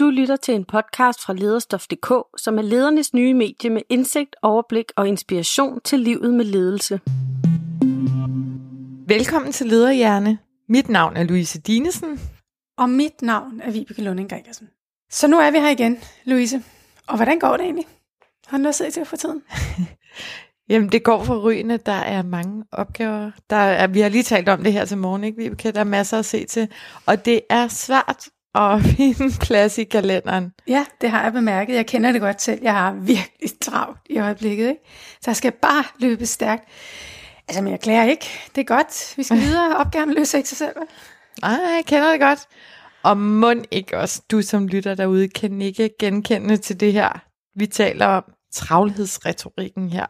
Du lytter til en podcast fra lederstof.dk, som er ledernes nye medie med indsigt, overblik og inspiration til livet med ledelse. Velkommen til Lederhjerne. Mit navn er Louise Dinesen. Og mit navn er Vibeke Lunding Gregersen. Så nu er vi her igen, Louise. Og hvordan går det egentlig? Har du noget at se til for tiden? Jamen, det går for rygende. Der er mange opgaver. Der er, vi har lige talt om det her til morgen, ikke, Vibeke? Der er masser at se til. Og det er svært at finde plads i kalenderen. Ja, det har jeg bemærket. Jeg kender det godt selv. Jeg har virkelig travlt i øjeblikket. Ikke? Så jeg skal bare løbe stærkt. Altså, men jeg klager ikke. Det er godt. Vi skal videre. Opgaven løser ikke sig selv. Nej, jeg kender det godt. Og mund ikke også, du som lytter derude, kan ikke genkende til det her, vi taler om travlhedsretorikken her.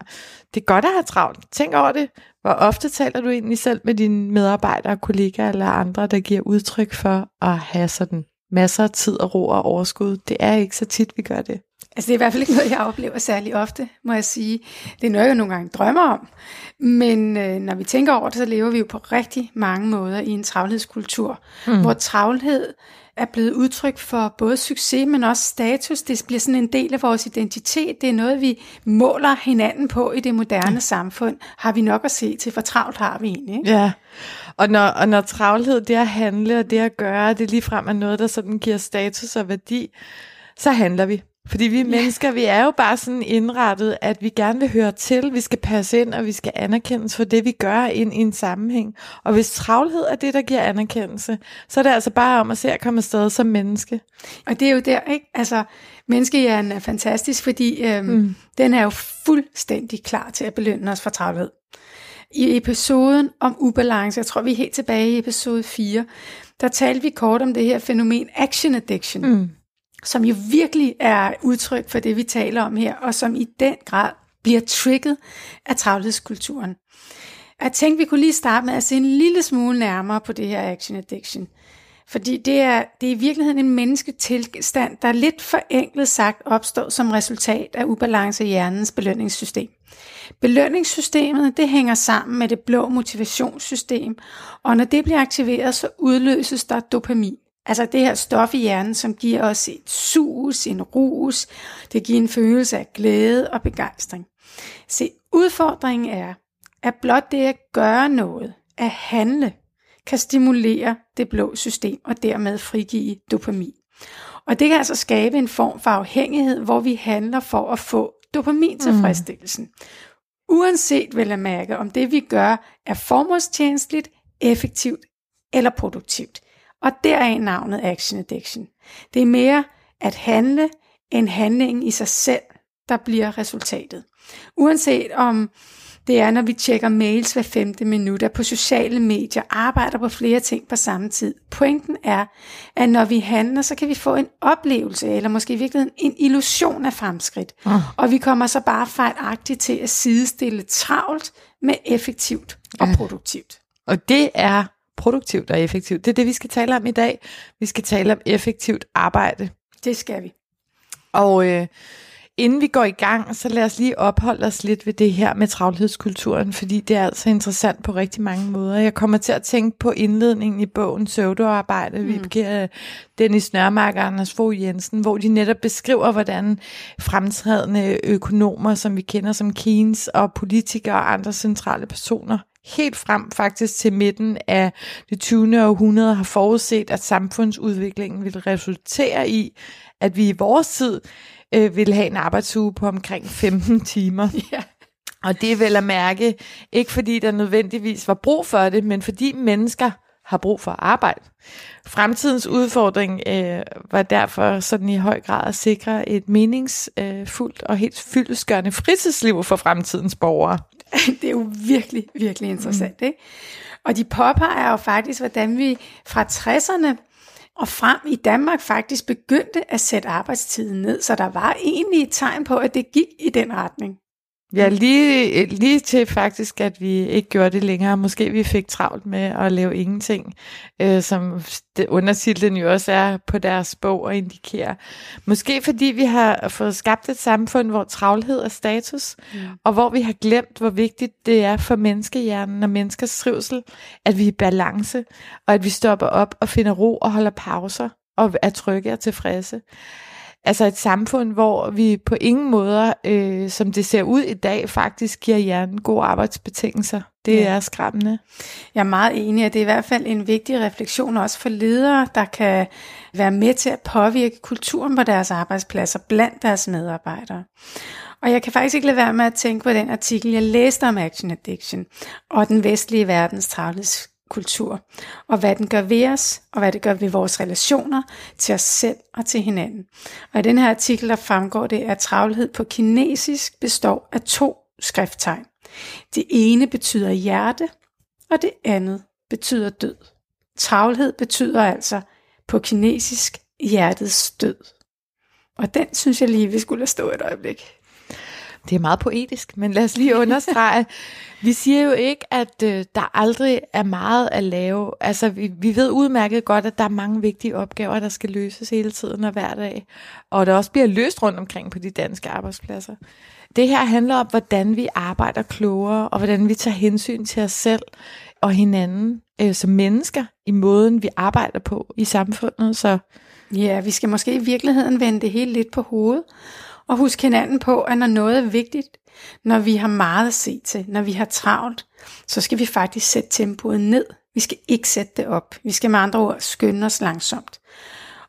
Det er godt at have travlt. Tænk over det. Hvor ofte taler du egentlig selv med dine medarbejdere, kollegaer eller andre, der giver udtryk for at have sådan masser af tid og ro og overskud? Det er ikke så tit, vi gør det. Altså det er i hvert fald ikke noget, jeg oplever særlig ofte, må jeg sige. Det er noget, jeg nogle gange drømmer om. Men øh, når vi tænker over det, så lever vi jo på rigtig mange måder i en travlhedskultur, mm. hvor travlhed er blevet udtryk for både succes, men også status. Det bliver sådan en del af vores identitet. Det er noget, vi måler hinanden på i det moderne ja. samfund. Har vi nok at se til, for travlt har vi egentlig. Ikke? Ja, og når, og når travlhed, det at handle og det at gøre, det ligefrem er noget, der sådan giver status og værdi, så handler vi. Fordi vi mennesker, vi er jo bare sådan indrettet, at vi gerne vil høre til, vi skal passe ind, og vi skal anerkendes for det, vi gør ind i en sammenhæng. Og hvis travlhed er det, der giver anerkendelse, så er det altså bare om at se at komme afsted som menneske. Og det er jo der, ikke? Altså, menneskehjernen er fantastisk, fordi øhm, mm. den er jo fuldstændig klar til at belønne os for travlhed. I episoden om ubalance, jeg tror vi er helt tilbage i episode 4, der talte vi kort om det her fænomen action addiction. Mm som jo virkelig er udtryk for det, vi taler om her, og som i den grad bliver trigget af travlhedskulturen. Jeg tænkte, vi kunne lige starte med at se en lille smule nærmere på det her action addiction. Fordi det er, det er i virkeligheden en mennesketilstand, der lidt forenklet sagt opstår som resultat af ubalance i hjernens belønningssystem. Belønningssystemet det hænger sammen med det blå motivationssystem, og når det bliver aktiveret, så udløses der dopamin. Altså det her stof i hjernen, som giver os et sus, en rus, det giver en følelse af glæde og begejstring. Se, udfordringen er, at blot det at gøre noget, at handle, kan stimulere det blå system og dermed frigive dopamin. Og det kan altså skabe en form for afhængighed, hvor vi handler for at få dopamin tilfredsstillelsen. Mm. Uanset vel at mærke, om det vi gør er formålstjenestligt, effektivt eller produktivt. Og deraf navnet Action Addiction. Det er mere at handle end handlingen i sig selv, der bliver resultatet. Uanset om det er, når vi tjekker mails hver femte minut, er på sociale medier, arbejder på flere ting på samme tid. Pointen er, at når vi handler, så kan vi få en oplevelse, eller måske i virkeligheden en illusion af fremskridt. Uh. Og vi kommer så bare fejlagtigt til at sidestille travlt med effektivt og produktivt. Og det er produktivt og effektivt. Det er det, vi skal tale om i dag. Vi skal tale om effektivt arbejde. Det skal vi. Og øh, inden vi går i gang, så lad os lige opholde os lidt ved det her med travlhedskulturen, fordi det er altså interessant på rigtig mange måder. Jeg kommer til at tænke på indledningen i bogen Søvdearbejde, mm. vi Dennis Nørmark og Anders Fogh Jensen, hvor de netop beskriver, hvordan fremtrædende økonomer, som vi kender som Keynes, og politikere og andre centrale personer, helt frem faktisk til midten af det 20. århundrede har forudset, at samfundsudviklingen vil resultere i, at vi i vores tid øh, vil have en arbejdsuge på omkring 15 timer. Ja. Og det er vel at mærke, ikke fordi der nødvendigvis var brug for det, men fordi mennesker har brug for arbejde. Fremtidens udfordring øh, var derfor sådan i høj grad at sikre et meningsfuldt og helt fyldesgørende fritidsliv for fremtidens borgere. det er jo virkelig, virkelig interessant. Mm. Ikke? Og de påpeger jo faktisk, hvordan vi fra 60'erne og frem i Danmark faktisk begyndte at sætte arbejdstiden ned, så der var egentlig et tegn på, at det gik i den retning. Ja, lige, lige til faktisk, at vi ikke gjorde det længere. Måske vi fik travlt med at lave ingenting, øh, som undertitlen jo også er på deres bog og indikerer. Måske fordi vi har fået skabt et samfund, hvor travlhed er status, mm. og hvor vi har glemt, hvor vigtigt det er for menneskehjernen og menneskers trivsel, at vi er i balance, og at vi stopper op og finder ro og holder pauser og er trygge og tilfredse. Altså et samfund, hvor vi på ingen måder, øh, som det ser ud i dag, faktisk giver hjernen gode arbejdsbetingelser. Det ja. er skræmmende. Jeg er meget enig, at det er i hvert fald en vigtig refleksion også for ledere, der kan være med til at påvirke kulturen på deres arbejdspladser blandt deres medarbejdere. Og jeg kan faktisk ikke lade være med at tænke på den artikel, jeg læste om Action Addiction og den vestlige verdens kultur, og hvad den gør ved os, og hvad det gør ved vores relationer til os selv og til hinanden. Og i den her artikel, der fremgår det, at travlhed på kinesisk består af to skrifttegn. Det ene betyder hjerte, og det andet betyder død. Travlhed betyder altså på kinesisk hjertets død. Og den synes jeg lige, vi skulle have stå et øjeblik. Det er meget poetisk, men lad os lige understrege. vi siger jo ikke, at øh, der aldrig er meget at lave. Altså, vi, vi ved udmærket godt, at der er mange vigtige opgaver, der skal løses hele tiden og hver dag. Og der også bliver løst rundt omkring på de danske arbejdspladser. Det her handler om, hvordan vi arbejder klogere, og hvordan vi tager hensyn til os selv og hinanden øh, som mennesker i måden, vi arbejder på i samfundet. Så Ja, vi skal måske i virkeligheden vende det hele lidt på hovedet, og husk hinanden på, at når noget er vigtigt, når vi har meget at se til, når vi har travlt, så skal vi faktisk sætte tempoet ned. Vi skal ikke sætte det op. Vi skal med andre ord skynde os langsomt.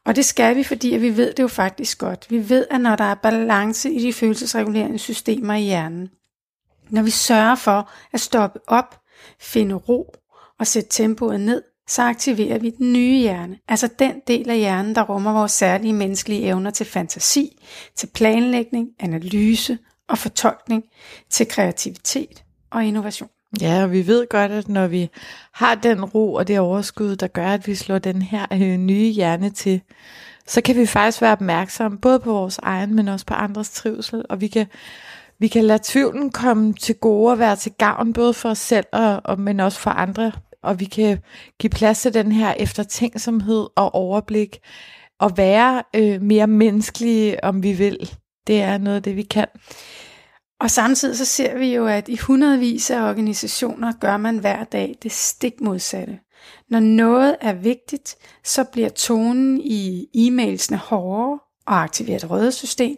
Og det skal vi, fordi vi ved det jo faktisk godt. Vi ved, at når der er balance i de følelsesregulerende systemer i hjernen, når vi sørger for at stoppe op, finde ro og sætte tempoet ned, så aktiverer vi den nye hjerne, altså den del af hjernen, der rummer vores særlige menneskelige evner til fantasi, til planlægning, analyse og fortolkning, til kreativitet og innovation. Ja, og vi ved godt, at når vi har den ro og det overskud, der gør, at vi slår den her øh, nye hjerne til, så kan vi faktisk være opmærksomme både på vores egen, men også på andres trivsel, og vi kan, vi kan lade tvivlen komme til gode og være til gavn, både for os selv, og, og, men også for andre og vi kan give plads til den her eftertænksomhed og overblik, og være øh, mere menneskelige, om vi vil. Det er noget af det, vi kan. Og samtidig så ser vi jo, at i hundredvis af organisationer gør man hver dag det stik modsatte. Når noget er vigtigt, så bliver tonen i e-mailsene hårdere og aktiverer et røde system.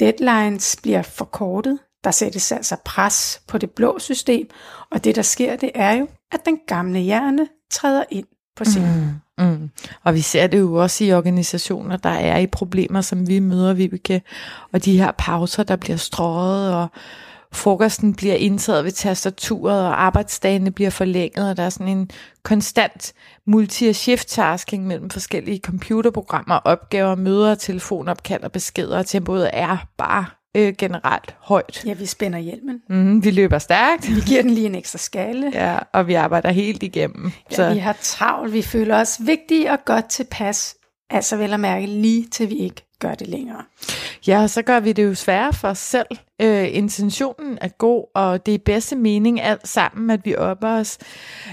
Deadlines bliver forkortet, der sættes altså pres på det blå system, og det der sker, det er jo, at den gamle hjerne træder ind på scenen. Mm, mm. Og vi ser det jo også i organisationer, der er i problemer, som vi møder, Vibeke, og de her pauser, der bliver strøget, og frokosten bliver indtaget ved tastaturet, og arbejdsdagene bliver forlænget, og der er sådan en konstant multi-shift-tasking mellem forskellige computerprogrammer, opgaver, møder, telefonopkald og beskeder, og tempoet er bare øh, generelt højt. Ja, vi spænder hjelmen. Mm, vi løber stærkt. Vi giver den lige en ekstra skalle. Ja, og vi arbejder helt igennem. Ja, så. vi har travlt. Vi føler os vigtige og godt tilpas. Altså vel at mærke lige til vi ikke gør det længere. Ja, så gør vi det jo sværere for os selv. Øh, intentionen er god, og det er i bedste mening alt sammen, at vi opper os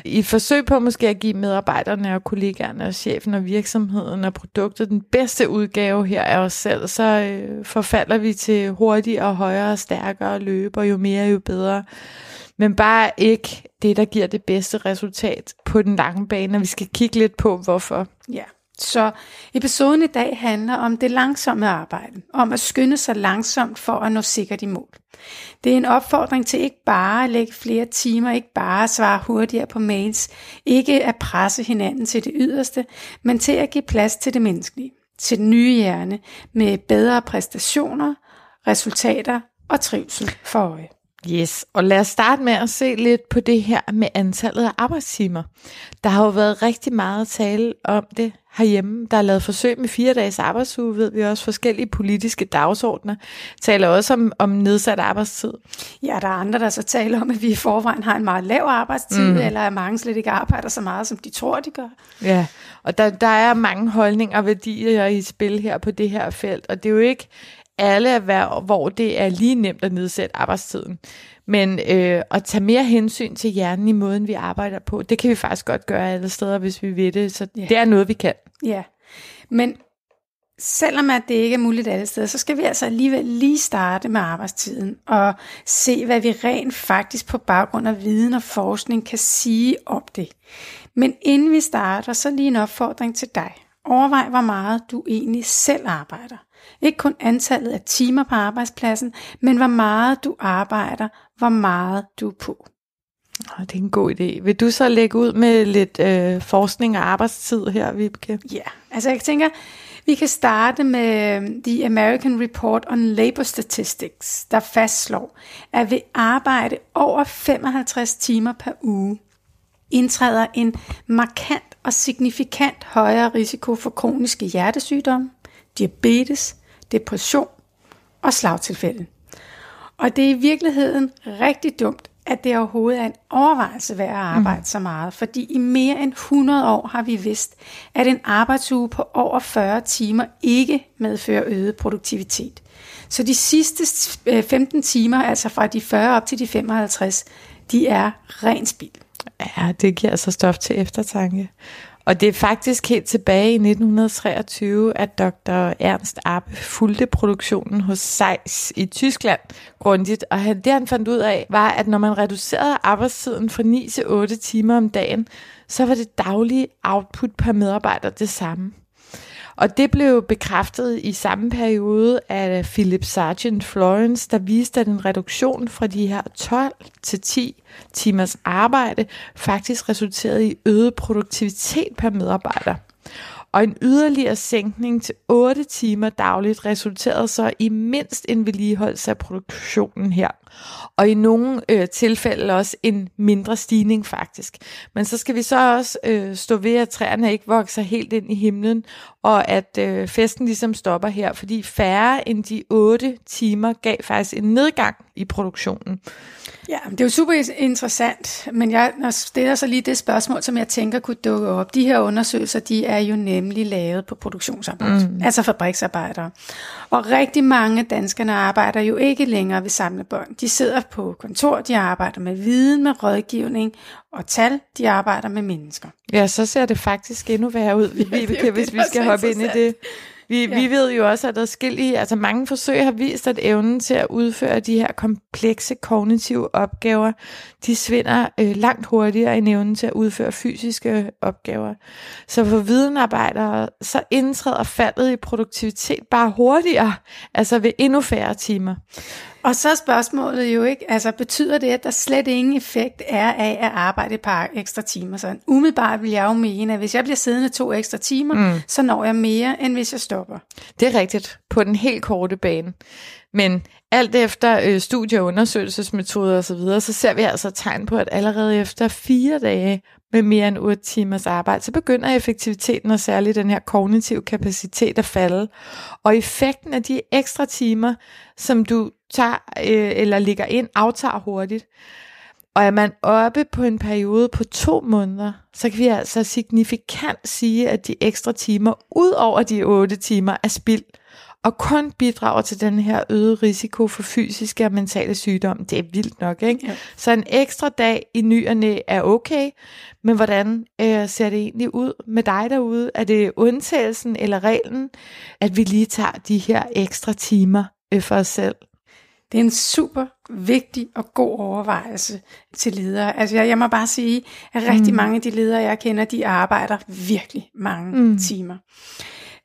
i et forsøg på måske at give medarbejderne og kollegaerne og chefen og virksomheden og produktet den bedste udgave her af os selv, så øh, forfalder vi til hurtigere, højere stærkere løber, jo mere jo bedre. Men bare ikke det, der giver det bedste resultat på den lange bane, og vi skal kigge lidt på, hvorfor. Ja. Så episoden i dag handler om det langsomme arbejde, om at skynde sig langsomt for at nå sikkert i mål. Det er en opfordring til ikke bare at lægge flere timer, ikke bare at svare hurtigere på mails, ikke at presse hinanden til det yderste, men til at give plads til det menneskelige, til den nye hjerne med bedre præstationer, resultater og trivsel for øje. Yes, og lad os starte med at se lidt på det her med antallet af arbejdstimer. Der har jo været rigtig meget tale om det herhjemme. Der er lavet forsøg med fire dages arbejdsuge, ved vi også forskellige politiske dagsordner. Taler også om, om nedsat arbejdstid. Ja, der er andre, der så taler om, at vi i forvejen har en meget lav arbejdstid, mm. eller at mange slet ikke arbejder så meget, som de tror, de gør. Ja, og der, der er mange holdninger og værdier i spil her på det her felt, og det er jo ikke alle erhverv, hvor det er lige nemt at nedsætte arbejdstiden. Men øh, at tage mere hensyn til hjernen i måden, vi arbejder på, det kan vi faktisk godt gøre alle steder, hvis vi vil det. Så ja. det er noget, vi kan. Ja, men selvom at det ikke er muligt alle steder, så skal vi altså alligevel lige starte med arbejdstiden og se, hvad vi rent faktisk på baggrund af viden og forskning kan sige om det. Men inden vi starter, så lige en opfordring til dig. Overvej, hvor meget du egentlig selv arbejder. Ikke kun antallet af timer på arbejdspladsen, men hvor meget du arbejder, hvor meget du er på. Det er en god idé. Vil du så lægge ud med lidt øh, forskning og arbejdstid her, Vibeke? Ja, altså jeg tænker, vi kan starte med øhm, The American Report on Labor Statistics, der fastslår, at ved arbejde over 55 timer per uge, indtræder en markant og signifikant højere risiko for kroniske hjertesygdomme, diabetes, depression og slagtilfælde. Og det er i virkeligheden rigtig dumt, at det overhovedet er en overvejelse værd at arbejde mm. så meget, fordi i mere end 100 år har vi vidst, at en arbejdsuge på over 40 timer ikke medfører øget produktivitet. Så de sidste 15 øh, timer, altså fra de 40 op til de 55, de er ren spild. Ja, det giver altså stof til eftertanke. Og det er faktisk helt tilbage i 1923, at dr. Ernst Abbe fulgte produktionen hos Zeiss i Tyskland grundigt. Og han, det han fandt ud af, var, at når man reducerede arbejdstiden fra 9 til 8 timer om dagen, så var det daglige output per medarbejder det samme. Og det blev bekræftet i samme periode af Philip Sargent Florence, der viste, at en reduktion fra de her 12 til 10 timers arbejde faktisk resulterede i øget produktivitet per medarbejder og en yderligere sænkning til 8 timer dagligt resulterede så i mindst en vedligeholdelse af produktionen her. Og i nogle øh, tilfælde også en mindre stigning faktisk. Men så skal vi så også øh, stå ved, at træerne ikke vokser helt ind i himlen, og at øh, festen ligesom stopper her, fordi færre end de 8 timer gav faktisk en nedgang i produktionen. Ja, det er jo super interessant, men jeg stiller så lige det spørgsmål, som jeg tænker kunne dukke op. De her undersøgelser, de er jo nemlig lavet på produktionsarbejde, mm. altså fabriksarbejdere. Og rigtig mange danskerne arbejder jo ikke længere ved samlebånd. De sidder på kontor, de arbejder med viden, med rådgivning og tal, de arbejder med mennesker. Ja, så ser det faktisk endnu værre ud, ja, vi, det, hvis vi skal hoppe ind i det. Vi, ja. vi ved jo også, at der skillige, altså mange forsøg har vist, at evnen til at udføre de her komplekse kognitive opgaver, de svinder øh, langt hurtigere end evnen til at udføre fysiske opgaver. Så for videnarbejdere, så indtræder faldet i produktivitet bare hurtigere, altså ved endnu færre timer. Og så er spørgsmålet jo ikke, altså betyder det, at der slet ingen effekt er af at arbejde et par ekstra timer? Så umiddelbart vil jeg jo mene, at hvis jeg bliver siddende to ekstra timer, mm. så når jeg mere, end hvis jeg stopper. Det er rigtigt, på den helt korte bane. Men alt efter øh, studie- og undersøgelsesmetoder osv., så, videre, så ser vi altså tegn på, at allerede efter fire dage med mere end 8 timers arbejde, så begynder effektiviteten og særligt den her kognitive kapacitet at falde. Og effekten af de ekstra timer, som du tager øh, eller ligger ind, aftager hurtigt. Og er man oppe på en periode på to måneder, så kan vi altså signifikant sige, at de ekstra timer, ud over de 8 timer, er spild og kun bidrager til den her øgede risiko for fysiske og mentale sygdomme. Det er vildt nok, ikke? Ja. Så en ekstra dag i ny og næ er okay, men hvordan øh, ser det egentlig ud med dig derude? Er det undtagelsen eller reglen, at vi lige tager de her ekstra timer øh, for os selv? Det er en super vigtig og god overvejelse til ledere. Altså jeg, jeg må bare sige, at rigtig mm. mange af de ledere, jeg kender, de arbejder virkelig mange mm. timer.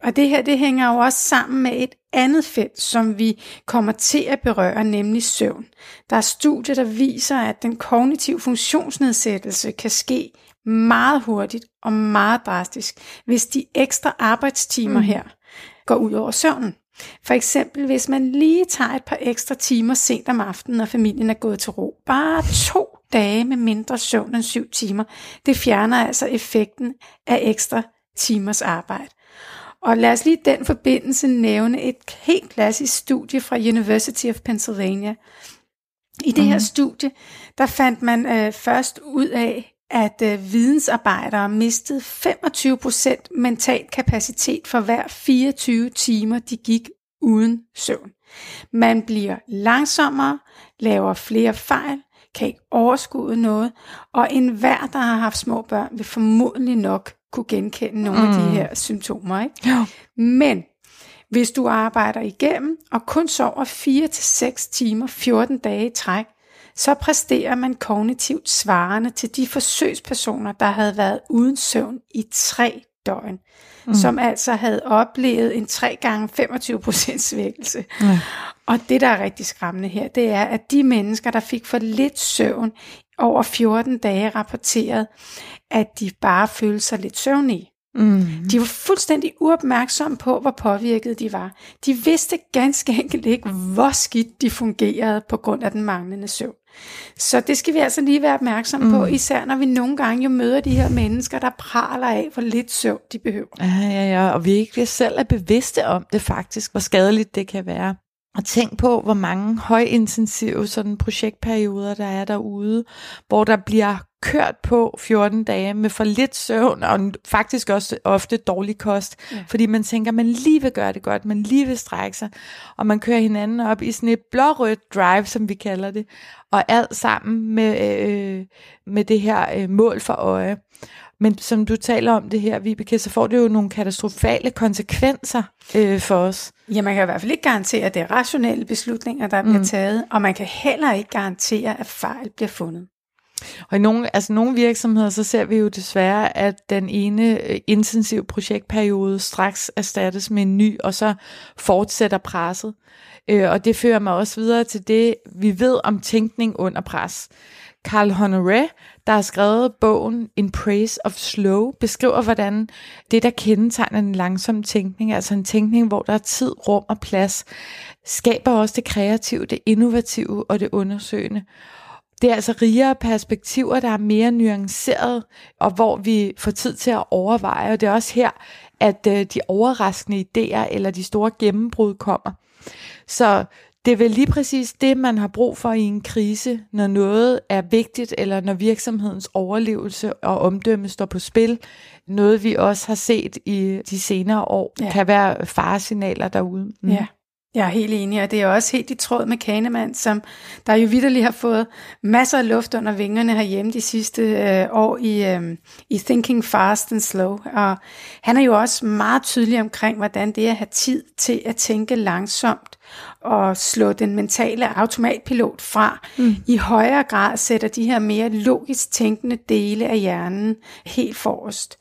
Og det her, det hænger jo også sammen med et andet felt, som vi kommer til at berøre, nemlig søvn. Der er studier, der viser, at den kognitive funktionsnedsættelse kan ske meget hurtigt og meget drastisk, hvis de ekstra arbejdstimer mm. her går ud over søvnen. For eksempel, hvis man lige tager et par ekstra timer sent om aftenen, når familien er gået til ro. Bare to dage med mindre søvn end syv timer. Det fjerner altså effekten af ekstra timers arbejde. Og lad os lige den forbindelse nævne et helt klassisk studie fra University of Pennsylvania. I det mm. her mhm. studie, der fandt man øh, først ud af, at øh, vidensarbejdere mistede 25% mental kapacitet for hver 24 timer, de gik uden søvn. Man bliver langsommere, laver flere fejl, kan ikke overskue noget, og enhver, der har haft små børn, vil formodentlig nok kunne genkende nogle mm. af de mm. her symptomer. Ikke? Ja. Men hvis du arbejder igennem og kun sover 4-6 timer 14 dage i træk, så præsterer man kognitivt svarende til de forsøgspersoner, der havde været uden søvn i tre døgn, mm. som altså havde oplevet en 3 gange 25 procent svækkelse. Ja. Og det, der er rigtig skræmmende her, det er, at de mennesker, der fik for lidt søvn over 14 dage, rapporteret, at de bare følte sig lidt søvnige. Mm. De var fuldstændig uopmærksomme på, hvor påvirket de var. De vidste ganske enkelt ikke, hvor skidt de fungerede på grund af den manglende søvn. Så det skal vi altså lige være opmærksomme mm. på, især når vi nogle gange jo møder de her mennesker, der praler af, hvor lidt søvn de behøver. Ja, ja, ja, og vi ikke selv er bevidste om det faktisk, hvor skadeligt det kan være. Og tænk på, hvor mange højintensive sådan projektperioder der er derude, hvor der bliver kørt på 14 dage med for lidt søvn, og faktisk også ofte dårlig kost, ja. fordi man tænker, man lige vil gøre det godt, man lige vil strække sig, og man kører hinanden op i sådan et blårødt drive, som vi kalder det, og alt sammen med, øh, med det her øh, mål for øje. Men som du taler om det her, Vibeke, så får det jo nogle katastrofale konsekvenser øh, for os. Ja, man kan i hvert fald ikke garantere, at det er rationelle beslutninger, der bliver mm. taget, og man kan heller ikke garantere, at fejl bliver fundet. Og i nogle, altså nogle virksomheder, så ser vi jo desværre, at den ene øh, intensiv projektperiode straks erstattes med en ny, og så fortsætter presset. Øh, og det fører mig også videre til det, vi ved om tænkning under pres. Carl Honoré, der har skrevet bogen In Praise of Slow, beskriver, hvordan det, der kendetegner en langsom tænkning, altså en tænkning, hvor der er tid, rum og plads, skaber også det kreative, det innovative og det undersøgende. Det er altså rigere perspektiver, der er mere nuanceret, og hvor vi får tid til at overveje. Og det er også her, at øh, de overraskende idéer eller de store gennembrud kommer. Så det er vel lige præcis det, man har brug for i en krise, når noget er vigtigt, eller når virksomhedens overlevelse og omdømme står på spil. Noget vi også har set i de senere år, ja. kan være faresignaler derude. Mm. Ja. Jeg er helt enig, og det er også helt i tråd med Kahneman, som der jo vidderligt har fået masser af luft under vingerne herhjemme de sidste øh, år i, øh, i Thinking Fast and Slow. Og han er jo også meget tydelig omkring, hvordan det er at have tid til at tænke langsomt og slå den mentale automatpilot fra, mm. i højere grad sætter de her mere logisk tænkende dele af hjernen helt forrest.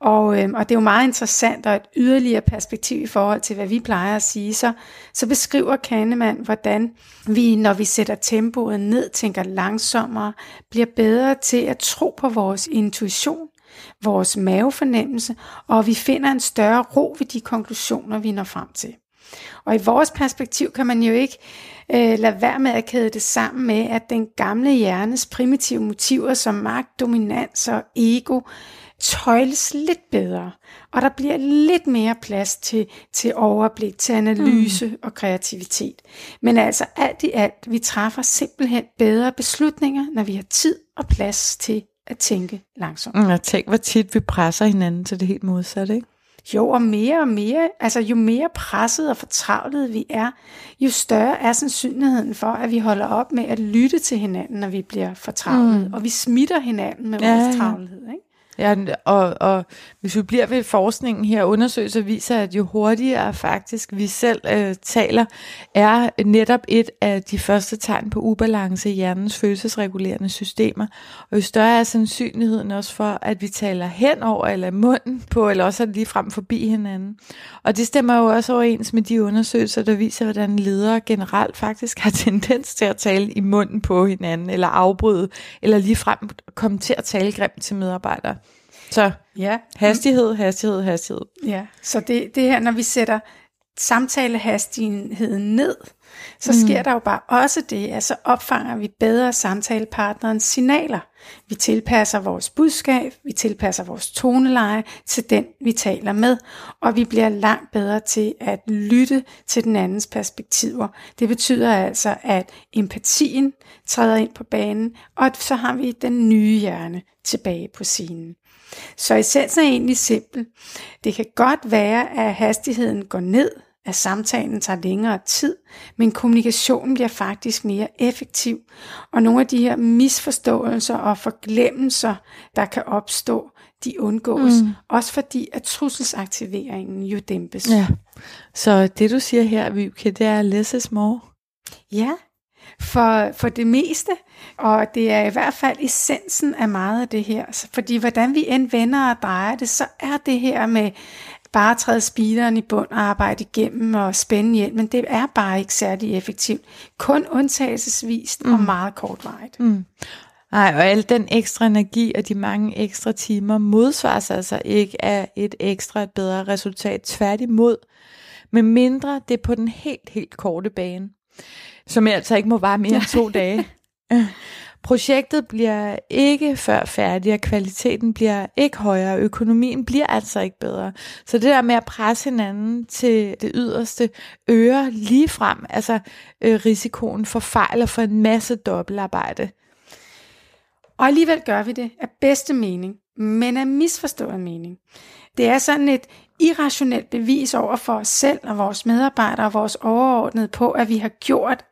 Og, øh, og det er jo meget interessant og et yderligere perspektiv i forhold til, hvad vi plejer at sige. Så, så beskriver Kahneman, hvordan vi, når vi sætter tempoet ned, tænker langsommere, bliver bedre til at tro på vores intuition, vores mavefornemmelse, og vi finder en større ro ved de konklusioner, vi når frem til. Og i vores perspektiv kan man jo ikke øh, lade være med at kæde det sammen med, at den gamle hjernes primitive motiver som magt, dominans og ego tøjles lidt bedre, og der bliver lidt mere plads til, til overblik, til analyse mm. og kreativitet. Men altså alt i alt, vi træffer simpelthen bedre beslutninger, når vi har tid og plads til at tænke langsomt. Mm, og tænk, hvor tit vi presser hinanden til det helt modsatte, ikke? Jo, og mere og mere, altså jo mere presset og fortravlet vi er, jo større er sandsynligheden for, at vi holder op med at lytte til hinanden, når vi bliver fortravlet, mm. og vi smitter hinanden med ja, vores travlhed. Ikke? Ja, og, og hvis vi bliver ved forskningen her, undersøgelser viser, at jo hurtigere faktisk vi selv øh, taler, er netop et af de første tegn på ubalance i hjernens følelsesregulerende systemer. Og jo større er sandsynligheden også for, at vi taler hen over eller munden på, eller også lige frem forbi hinanden. Og det stemmer jo også overens med de undersøgelser, der viser, hvordan ledere generelt faktisk har tendens til at tale i munden på hinanden, eller afbryde, eller lige frem komme til at tale grimt til medarbejdere. Så ja. hastighed, hastighed, hastighed. Ja, så det, det her, når vi sætter samtalehastigheden ned, så mm. sker der jo bare også det, at så opfanger vi bedre samtalepartnerens signaler. Vi tilpasser vores budskab, vi tilpasser vores toneleje til den, vi taler med, og vi bliver langt bedre til at lytte til den andens perspektiver. Det betyder altså, at empatien træder ind på banen, og så har vi den nye hjerne tilbage på scenen. Så essensen er egentlig simpel. Det kan godt være, at hastigheden går ned, at samtalen tager længere tid, men kommunikationen bliver faktisk mere effektiv, og nogle af de her misforståelser og forglemmelser, der kan opstå, de undgås, mm. også fordi at trusselsaktiveringen jo dæmpes. Ja. Så det du siger her, Vibke, det er less is more? Ja, for, for det meste, og det er i hvert fald essensen af meget af det her. Fordi hvordan vi end vender og drejer det, så er det her med bare at træde speederen i bund og arbejde igennem og spænde hjelm, men det er bare ikke særlig effektivt. Kun undtagelsesvist mm. og meget kortvarigt. Mm. Nej, og al den ekstra energi og de mange ekstra timer modsvares altså ikke af et ekstra et bedre resultat. Tværtimod, med mindre det er på den helt, helt korte bane, som altså ikke må vare mere end to dage. Projektet bliver ikke før færdig, og kvaliteten bliver ikke højere, og økonomien bliver altså ikke bedre. Så det der med at presse hinanden til det yderste øger lige frem, altså øh, risikoen for fejl og for en masse dobbeltarbejde. Og alligevel gør vi det af bedste mening, men af misforstået mening. Det er sådan et irrationelt bevis over for os selv og vores medarbejdere og vores overordnede på, at vi har gjort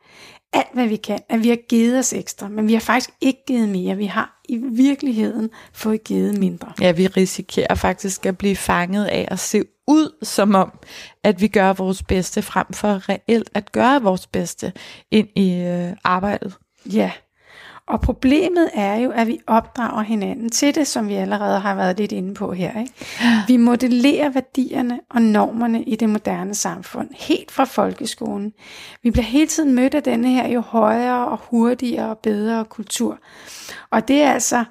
alt, hvad vi kan, at vi har givet os ekstra, men vi har faktisk ikke givet mere. Vi har i virkeligheden fået givet mindre. Ja, vi risikerer faktisk at blive fanget af at se ud som om, at vi gør vores bedste, frem for reelt at gøre vores bedste ind i øh, arbejdet. Ja, og problemet er jo, at vi opdrager hinanden til det, som vi allerede har været lidt inde på her. Ikke? Vi modellerer værdierne og normerne i det moderne samfund, helt fra folkeskolen. Vi bliver hele tiden mødt af denne her jo højere og hurtigere og bedre kultur. Og det er altså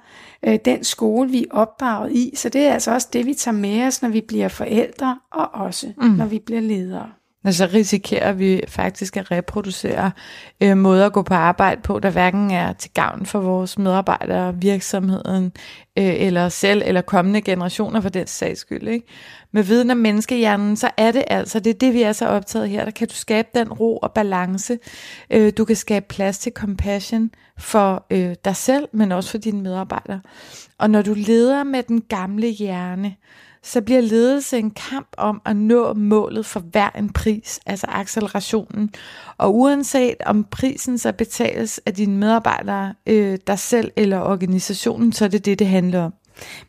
øh, den skole, vi er opdraget i, så det er altså også det, vi tager med os, når vi bliver forældre, og også mm. når vi bliver ledere. Og så risikerer vi faktisk at reproducere øh, måder at gå på arbejde på, der hverken er til gavn for vores medarbejdere, virksomheden, øh, eller selv, eller kommende generationer for den sags skyld. Ikke? Med viden om menneskehjernen, så er det altså, det er det, vi er så optaget her, der kan du skabe den ro og balance. Øh, du kan skabe plads til compassion for øh, dig selv, men også for dine medarbejdere. Og når du leder med den gamle hjerne, så bliver ledelse en kamp om at nå målet for hver en pris, altså accelerationen. Og uanset om prisen så betales af dine medarbejdere, øh, dig selv eller organisationen, så er det det, det handler om.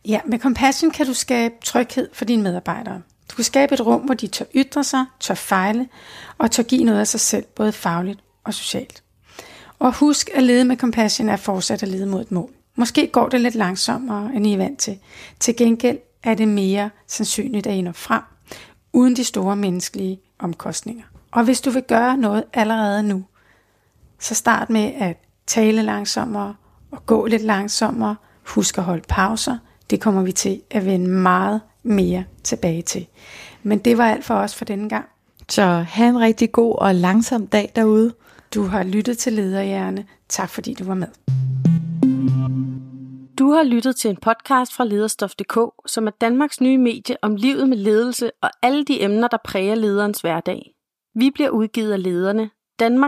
Ja, med compassion kan du skabe tryghed for dine medarbejdere. Du kan skabe et rum, hvor de tør ytre sig, tør fejle og tør give noget af sig selv, både fagligt og socialt. Og husk, at lede med compassion er fortsat at lede mod et mål. Måske går det lidt langsommere, end I er vant til. Til gengæld er det mere sandsynligt, at I når frem, uden de store menneskelige omkostninger. Og hvis du vil gøre noget allerede nu, så start med at tale langsommere og gå lidt langsommere. Husk at holde pauser. Det kommer vi til at vende meget mere tilbage til. Men det var alt for os for denne gang. Så have en rigtig god og langsom dag derude. Du har lyttet til Lederhjerne. Tak fordi du var med. Du har lyttet til en podcast fra Lederstof.dk, som er Danmarks nye medie om livet med ledelse og alle de emner, der præger lederens hverdag. Vi bliver udgivet af lederne, Danmark